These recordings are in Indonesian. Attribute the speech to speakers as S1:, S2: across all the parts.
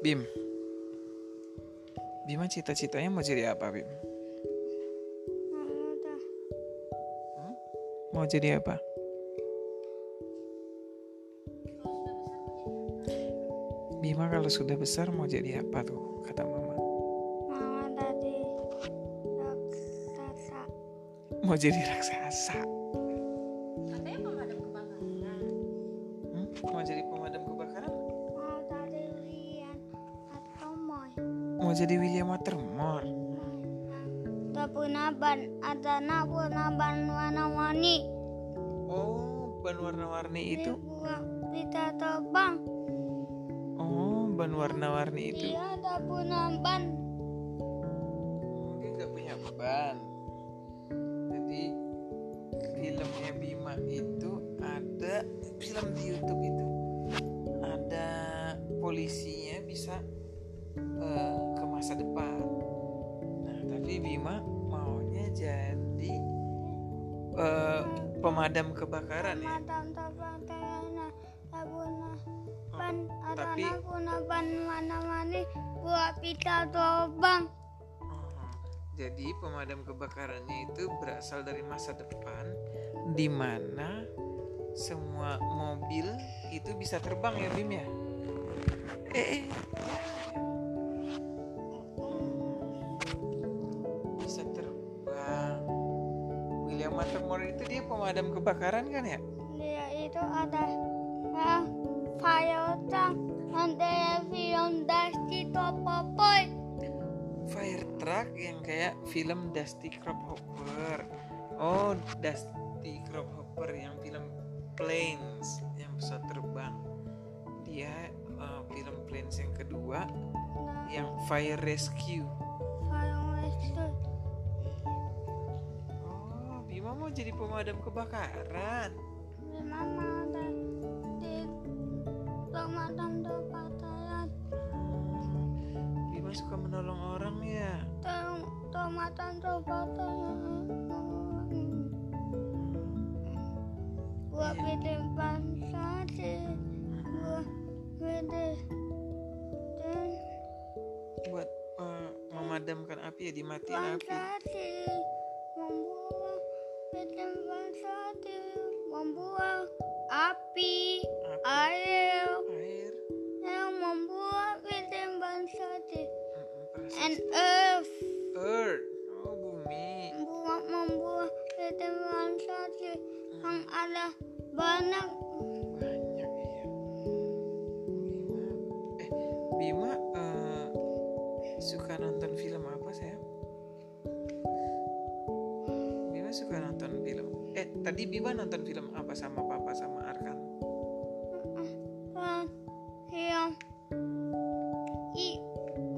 S1: Bim. Bima cita-citanya mau jadi apa, Bim? Hmm? Mau jadi apa? Bima kalau sudah besar mau jadi apa tuh, kata mama.
S2: mama tadi raksasa
S1: Mau jadi raksasa. Jadi William Watermore?
S2: tak punya ban ada nak punya ban warna-warni
S1: Oh, ban warna-warni itu?
S2: bisa terbang
S1: Oh, ban warna-warni itu.
S2: dia tak punya ban
S1: Oh, dia nggak punya ban. Jadi filmnya Bima itu ada film di YouTube itu ada polisinya bisa ke masa depan. Nah, tapi Bima maunya jadi eh, pemadam kebakaran ya.
S2: madam terbang terana tak punya
S1: Oh,
S2: ban ada
S1: tapi
S2: nak punya ban warna-warni buat bisa terbang
S1: Oh, jadi pemadam kebakarannya itu berasal dari masa depan di mana semua mobil itu bisa terbang ya Bim ya? Eh, eh. Itu dia pemadam kebakaran kan ya?
S2: dia itu ada uh, fire truck ada film Dusty Topopoy
S1: Fire truck yang kayak film Dusty Hopper. Oh, Dusty Hopper yang film Planes yang pesawat terbang. Dia uh, film Planes yang kedua yang Fire Rescue.
S2: Fire Rescue
S1: Mau jadi pemadam kebakaran.
S2: di mana ada di pemadam kebakaran
S1: Bima suka menolong orang ya.
S2: Pemadam kebakaran buat bikin bangsa di buat bikin dan
S1: Buat uh, memadamkan api ya dimatiin api.
S2: Banyak
S1: banyak ya Bima eh Bima eh, suka nonton film apa sayang? Bima suka nonton film eh tadi Bima nonton film apa sama papa sama Arkan?
S2: Dan yang i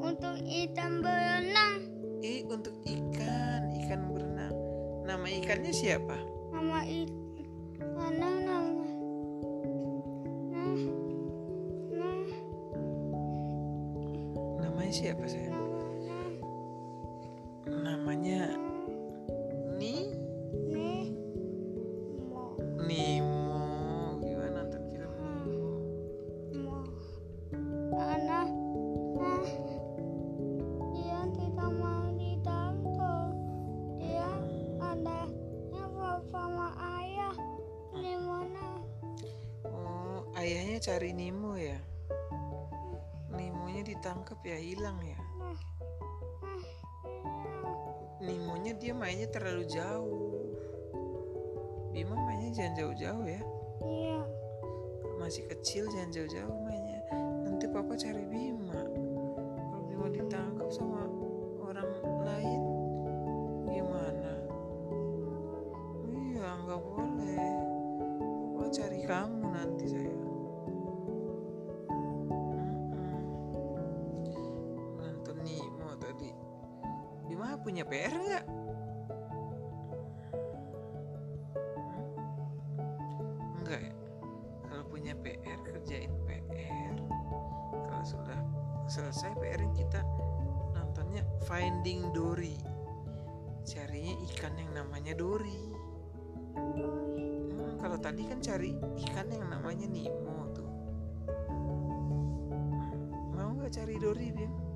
S2: untuk ikan berenang.
S1: Eh untuk ikan ikan berenang. Nama ikannya siapa?
S2: Nama ikan
S1: namanya Ni
S2: mau
S1: Nemo Bima nonton film Nemo
S2: karena nah dia tidak mau ditangkap dia ada yang sama ayah di mana
S1: Oh, ayahnya cari Nemo ya? Nemonya ditangkap ya hilang ya? Nemonya dia mainnya terlalu jauh. Bima mainnya jangan jauh-jauh ya.
S2: iya
S1: Masih kecil jangan jauh-jauh mainnya. Nanti papa cari Bima. Bima punya PR nggak? Enggak ya? Kalau punya PR kerjain PR. Kalau sudah selesai PR kita nontonnya Finding Dory. Carinya ikan yang namanya Dory. Hmm, kalau tadi kan cari ikan yang namanya Nemo tuh. Mau nggak Mencari Dori Bim?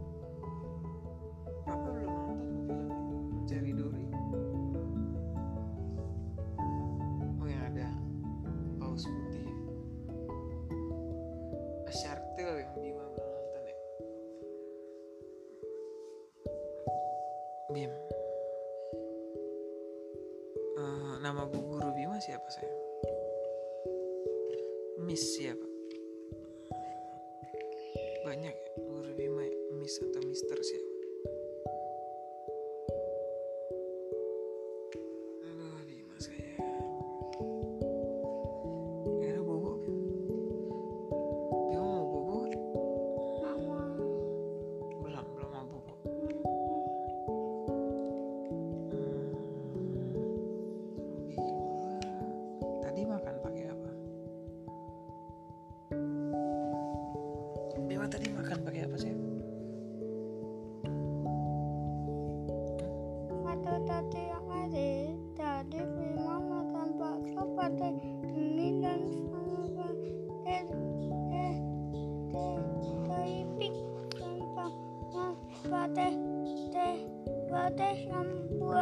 S1: Nama bu guru Bima siapa sayang? Miss siapa? Banyak ya guru Bima ya? Miss atau Mister siapa?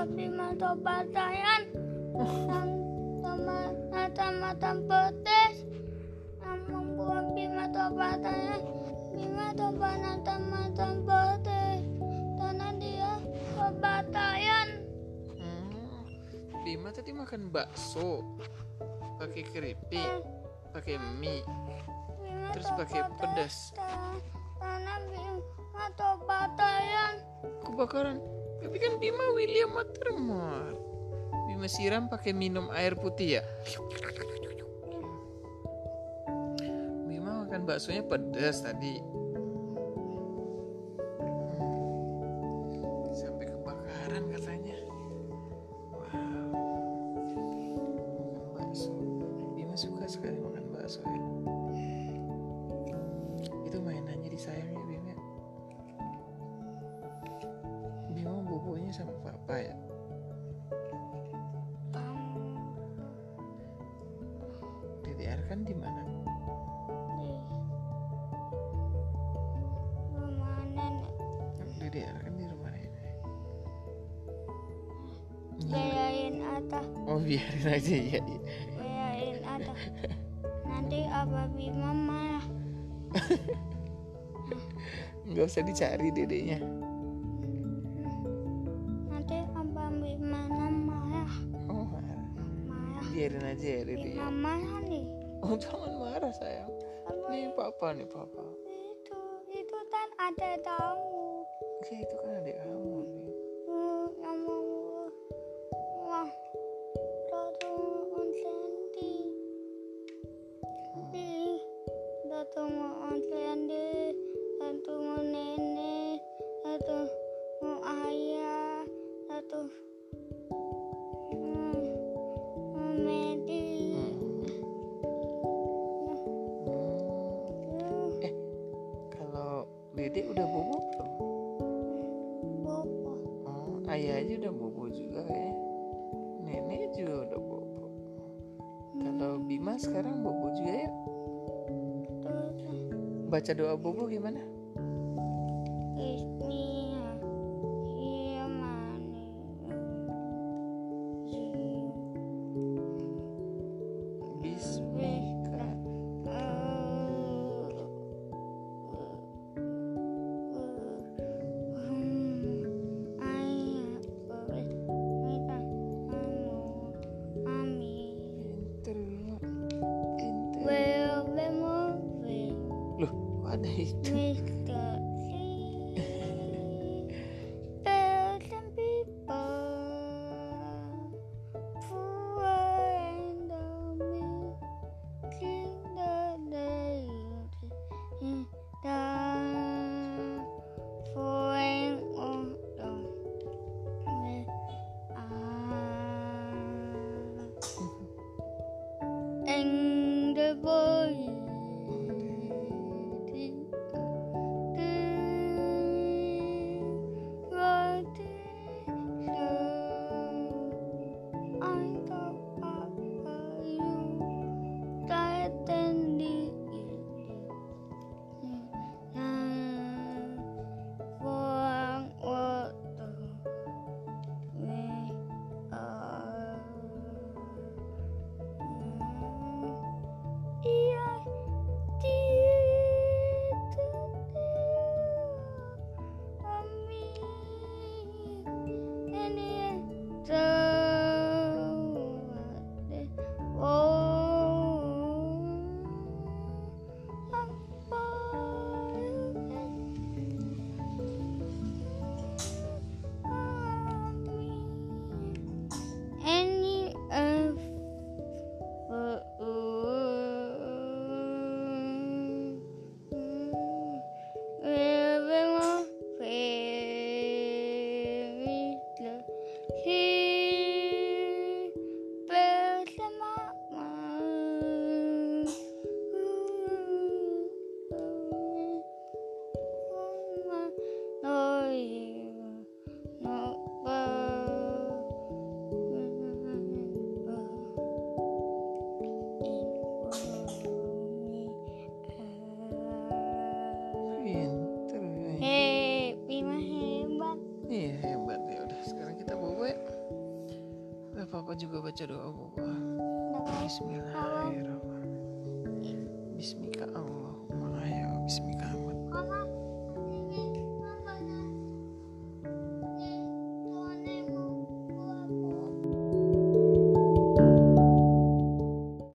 S1: Bima
S2: tobatayan mata-mata petis yang membuat Bima tobatayan Bima tobatan mata petis karena dia tobatayan
S1: Hmm, Bima tadi makan bakso, pakai keripik, pakai mie, terus pakai pedas.
S2: Karena Bima tobatayan
S1: Kebakaran. Tapi kan Bima William Watermore. Bima siram pakai minum air putih ya. Bima makan baksonya pedas tadi. Papa ya. DDR kan di mana?
S2: di rumah nenek
S1: DDR kan di rumah nenek.
S2: Biayain atas
S1: Oh biarin aja ya. iya.
S2: biayain atas nanti apa Bima marah
S1: Nggak usah dicari dedeknya. Biarin aja ya
S2: Bima
S1: dedeknya.
S2: marah nih
S1: Oh jangan marah sayang. Nih papa nih papa.
S2: itu itu kan ada tamu
S1: Oke itu kan adik kamu. Bi.
S2: Hmm, mau wah datang onsendi di datang onsendi datang nenek datang ayah datang
S1: sekarang bobo juga ya? Baca doa bobo gimana?
S2: nada. aku juga
S1: baca doa
S2: gue.
S1: Bismillahirrahmanirrahim.